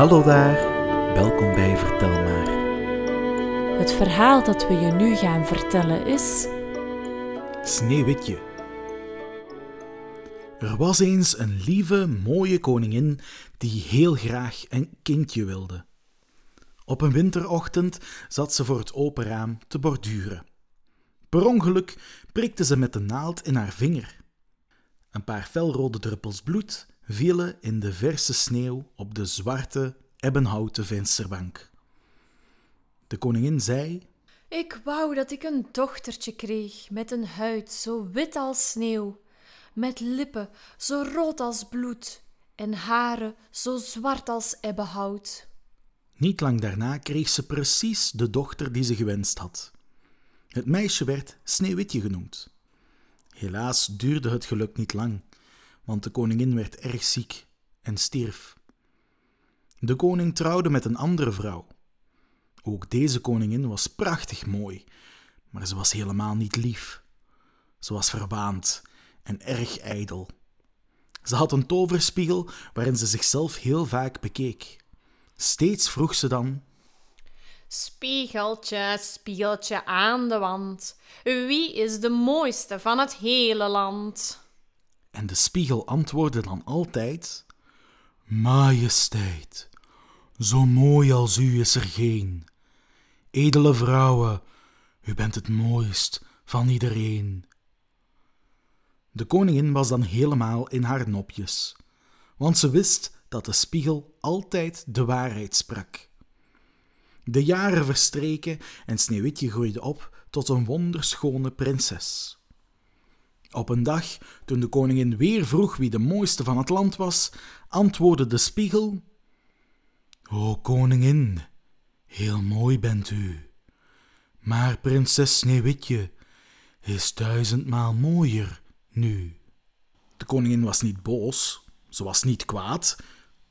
Hallo daar, welkom bij Vertel maar. Het verhaal dat we je nu gaan vertellen is. Sneeuwwitje. Er was eens een lieve, mooie koningin die heel graag een kindje wilde. Op een winterochtend zat ze voor het open raam te borduren. Per ongeluk prikte ze met de naald in haar vinger. Een paar felrode druppels bloed vielen in de verse sneeuw op de zwarte, ebbenhouten vensterbank. De koningin zei: Ik wou dat ik een dochtertje kreeg met een huid zo wit als sneeuw, met lippen zo rood als bloed en haren zo zwart als ebbenhout. Niet lang daarna kreeg ze precies de dochter die ze gewenst had. Het meisje werd Sneeuwwitje genoemd. Helaas duurde het geluk niet lang, want de koningin werd erg ziek en stierf. De koning trouwde met een andere vrouw. Ook deze koningin was prachtig mooi, maar ze was helemaal niet lief. Ze was verwaand en erg ijdel. Ze had een toverspiegel waarin ze zichzelf heel vaak bekeek. Steeds vroeg ze dan: Spiegeltje, spiegeltje aan de wand, wie is de mooiste van het hele land? En de spiegel antwoordde dan altijd: Majesteit, zo mooi als u is er geen. Edele vrouwen, u bent het mooist van iedereen. De koningin was dan helemaal in haar nopjes, want ze wist dat de spiegel altijd de waarheid sprak. De jaren verstreken en Sneeuwwitje groeide op tot een wonderschone prinses. Op een dag, toen de koningin weer vroeg wie de mooiste van het land was, antwoordde de spiegel: O koningin, heel mooi bent u. Maar prinses Sneeuwwitje is duizendmaal mooier nu. De koningin was niet boos, ze was niet kwaad,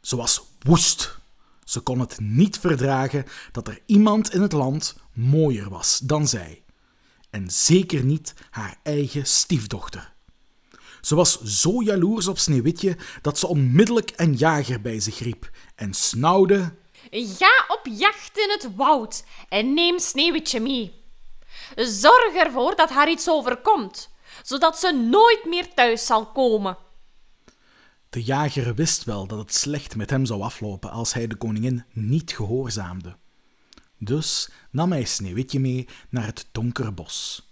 ze was woest. Ze kon het niet verdragen dat er iemand in het land mooier was dan zij. En zeker niet haar eigen stiefdochter. Ze was zo jaloers op Sneeuwwitje dat ze onmiddellijk een jager bij zich riep en snauwde: Ga op jacht in het woud en neem Sneeuwwitje mee. Zorg ervoor dat haar iets overkomt, zodat ze nooit meer thuis zal komen. De jager wist wel dat het slecht met hem zou aflopen als hij de koningin niet gehoorzaamde. Dus nam hij Sneeuwwitje mee naar het donkere bos.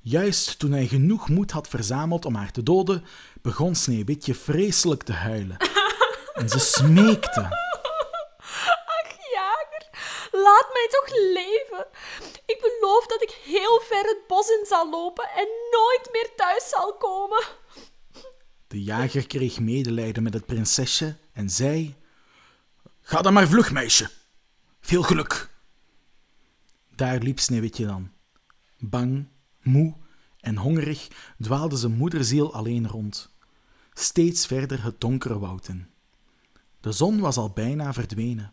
Juist toen hij genoeg moed had verzameld om haar te doden, begon Sneeuwwitje vreselijk te huilen. En ze smeekte. Ach, jager, laat mij toch leven. Ik beloof dat ik heel ver het bos in zal lopen en nooit meer thuis zal komen. De jager kreeg medelijden met het prinsesje en zei: Ga dan maar vlug, meisje. Veel geluk. Daar liep Sneeuwwitje dan. Bang, moe en hongerig dwaalde zijn moederziel alleen rond, steeds verder het donkere woud in. De zon was al bijna verdwenen.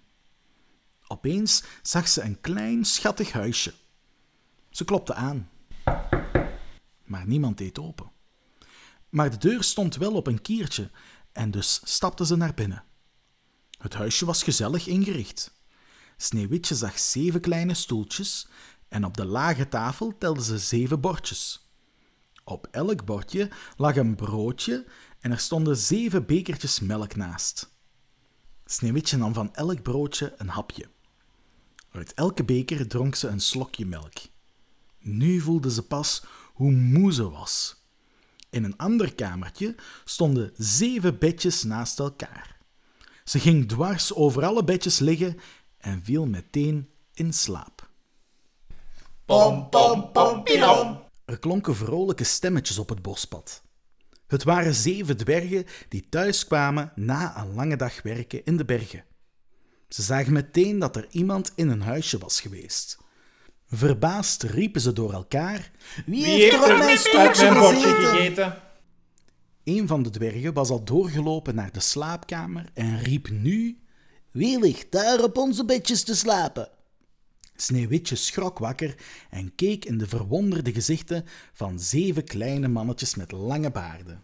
Opeens zag ze een klein schattig huisje. Ze klopte aan, maar niemand deed open. Maar de deur stond wel op een kiertje en dus stapte ze naar binnen. Het huisje was gezellig ingericht. Sneeuwwitje zag zeven kleine stoeltjes en op de lage tafel telde ze zeven bordjes. Op elk bordje lag een broodje en er stonden zeven bekertjes melk naast. Sneeuwwitje nam van elk broodje een hapje. Uit elke beker dronk ze een slokje melk. Nu voelde ze pas hoe moe ze was. In een ander kamertje stonden zeven bedjes naast elkaar. Ze ging dwars over alle bedjes liggen en viel meteen in slaap. Pom, pom, pom. Er klonken vrolijke stemmetjes op het bospad. Het waren zeven dwergen die thuis kwamen na een lange dag werken in de bergen. Ze zagen meteen dat er iemand in hun huisje was geweest. Verbaasd riepen ze door elkaar: Wie Wie heeft er op mijn gezeten? gegeten? Een van de dwergen was al doorgelopen naar de slaapkamer en riep nu: Wie ligt daar op onze bedjes te slapen? Sneeuwwitje schrok wakker en keek in de verwonderde gezichten van zeven kleine mannetjes met lange baarden.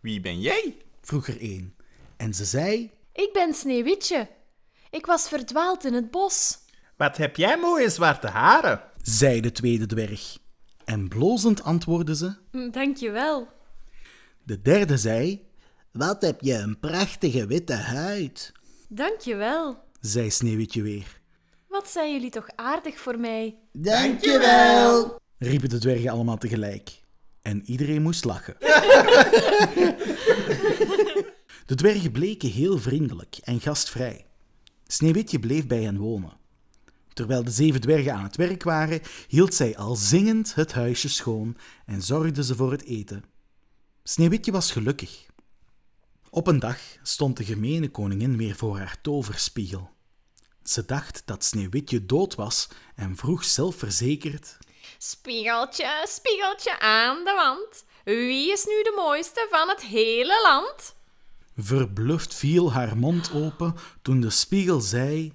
Wie ben jij? Vroeg er een. En ze zei: Ik ben Sneeuwwitje. Ik was verdwaald in het bos. Wat heb jij mooie zwarte haren? zei de tweede dwerg. En blozend antwoordde ze. Hm, Dank je wel. De derde zei, Wat heb je een prachtige witte huid. Dank je wel. zei Sneeuwwitje weer. Wat zijn jullie toch aardig voor mij. Dankjewel. Riepen de dwergen allemaal tegelijk. En iedereen moest lachen. De dwergen bleken heel vriendelijk en gastvrij. Sneeuwwitje bleef bij hen wonen. Terwijl de zeven dwergen aan het werk waren, hield zij al zingend het huisje schoon en zorgde ze voor het eten. Sneeuwwitje was gelukkig. Op een dag stond de gemene koningin weer voor haar toverspiegel. Ze dacht dat Sneeuwwitje dood was en vroeg zelfverzekerd: Spiegeltje, spiegeltje aan de wand. Wie is nu de mooiste van het hele land? Verbluft viel haar mond open toen de spiegel zei: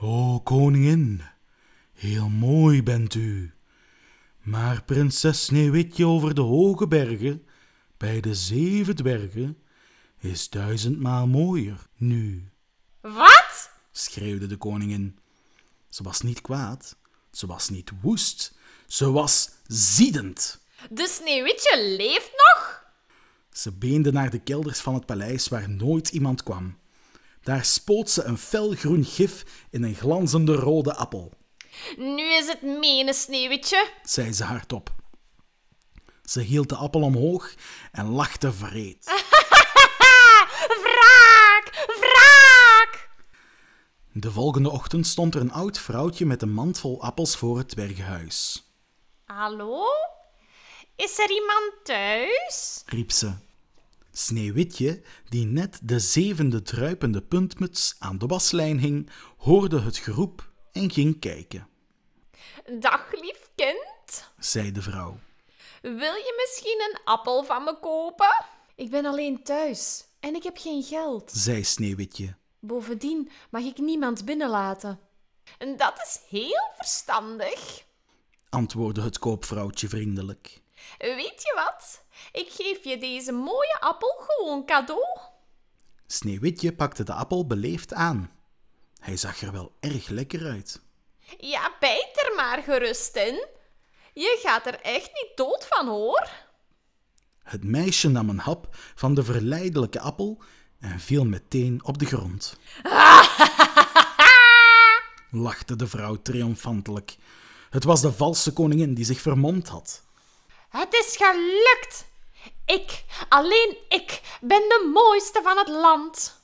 O koningin, heel mooi bent u. Maar prinses Sneeuwwitje over de hoge bergen, bij de zeven dwergen, is duizendmaal mooier nu, Wat? schreeuwde de koningin. Ze was niet kwaad, ze was niet woest, ze was ziedend. De sneeuwwitje leeft nog? Ze beende naar de kelders van het paleis waar nooit iemand kwam. Daar spoot ze een felgroen gif in een glanzende rode appel, Nu is het mene sneeuwwitje. zei ze hardop. Ze hield de appel omhoog en lachte vreed. De volgende ochtend stond er een oud vrouwtje met een mand vol appels voor het dwergenhuis. Hallo? Is er iemand thuis? riep ze. Sneeuwwitje, die net de zevende druipende puntmuts aan de waslijn hing, hoorde het geroep en ging kijken, Dag, lief kind. zei de vrouw. Wil je misschien een appel van me kopen? Ik ben alleen thuis en ik heb geen geld. zei Sneeuwwitje. Bovendien mag ik niemand binnenlaten. Dat is heel verstandig. antwoordde het koopvrouwtje vriendelijk. Weet je wat? Ik geef je deze mooie appel gewoon cadeau. Sneeuwwitje pakte de appel beleefd aan. Hij zag er wel erg lekker uit. Ja, bijt er maar gerust in. Je gaat er echt niet dood van, hoor. Het meisje nam een hap van de verleidelijke appel en viel meteen op de grond. Lachte de vrouw triomfantelijk. Het was de valse koningin die zich vermomd had. Het is gelukt. Ik, alleen ik, ben de mooiste van het land.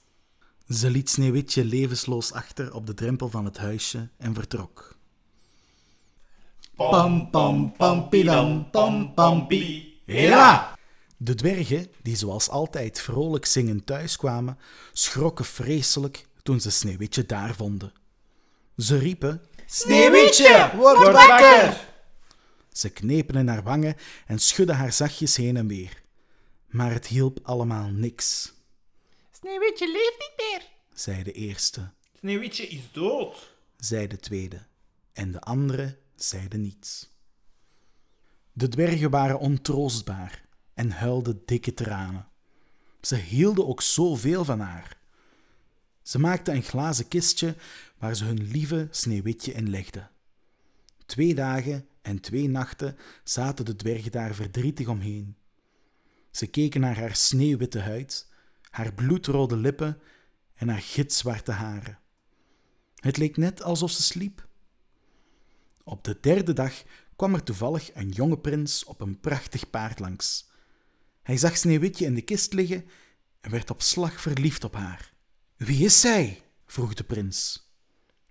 Ze liet Sneeuwwitje levensloos achter op de drempel van het huisje en vertrok. Pam pam pam pidam pam pam pi. Hela. De dwergen, die zoals altijd vrolijk zingend thuiskwamen, schrokken vreselijk toen ze Sneeuwwitje daar vonden. Ze riepen, Sneeuwwitje, word wakker. ze knepen in haar wangen en schudden haar zachtjes heen en weer. Maar het hielp allemaal niks, Sneeuwwitje leeft niet meer. zei de eerste, Sneeuwwitje is dood. zei de tweede, en de andere zeiden niets. De dwergen waren ontroostbaar en huilden dikke tranen. Ze hielden ook zoveel van haar. Ze maakten een glazen kistje waar ze hun lieve sneeuwwitje in legden. Twee dagen en twee nachten zaten de dwergen daar verdrietig omheen. Ze keken naar haar sneeuwwitte huid, haar bloedrode lippen en haar gitzwarte haren. Het leek net alsof ze sliep. Op de derde dag kwam er toevallig een jonge prins op een prachtig paard langs. Hij zag Sneeuwwitje in de kist liggen en werd op slag verliefd op haar. Wie is zij? vroeg de prins.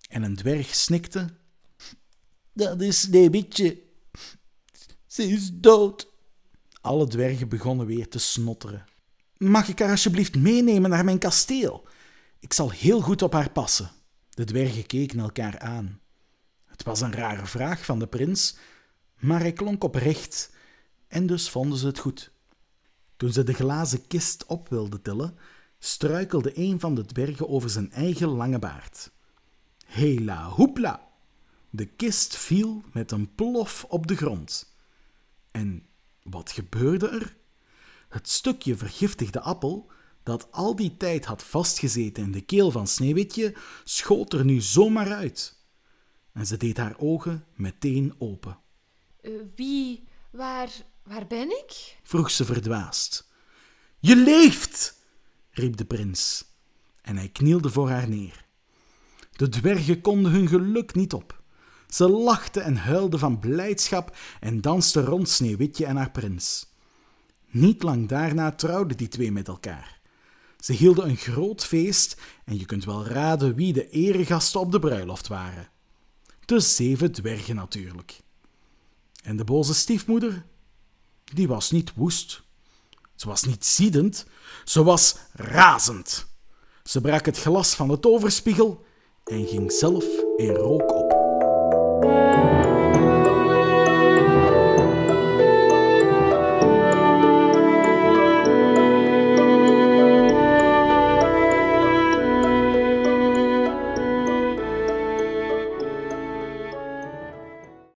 En een dwerg snikte. Dat is Sneeuwwitje. Ze is dood. Alle dwergen begonnen weer te snotteren. Mag ik haar alsjeblieft meenemen naar mijn kasteel? Ik zal heel goed op haar passen. De dwergen keken elkaar aan. Het was een rare vraag van de prins, maar hij klonk oprecht en dus vonden ze het goed. Toen ze de glazen kist op wilden tillen, struikelde een van de dwergen over zijn eigen lange baard. Hela hoepla! De kist viel met een plof op de grond. En wat gebeurde er? Het stukje vergiftigde appel dat al die tijd had vastgezeten in de keel van Sneeuwwitje, schoot er nu zomaar uit. En ze deed haar ogen meteen open. Eh, wie, waar, waar ben ik? vroeg ze verdwaasd. Je leeft! riep de prins. En hij knielde voor haar neer. De dwergen konden hun geluk niet op. Ze lachten en huilden van blijdschap en dansten rond Sneeuwwitje en haar prins. Niet lang daarna trouwden die twee met elkaar. Ze hielden een groot feest en je kunt wel raden wie de eregasten op de bruiloft waren. De zeven dwergen natuurlijk. En de boze stiefmoeder? Die was niet woest. Ze was niet ziedend, ze was razend. Ze brak het glas van de toverspiegel en ging zelf in rook op.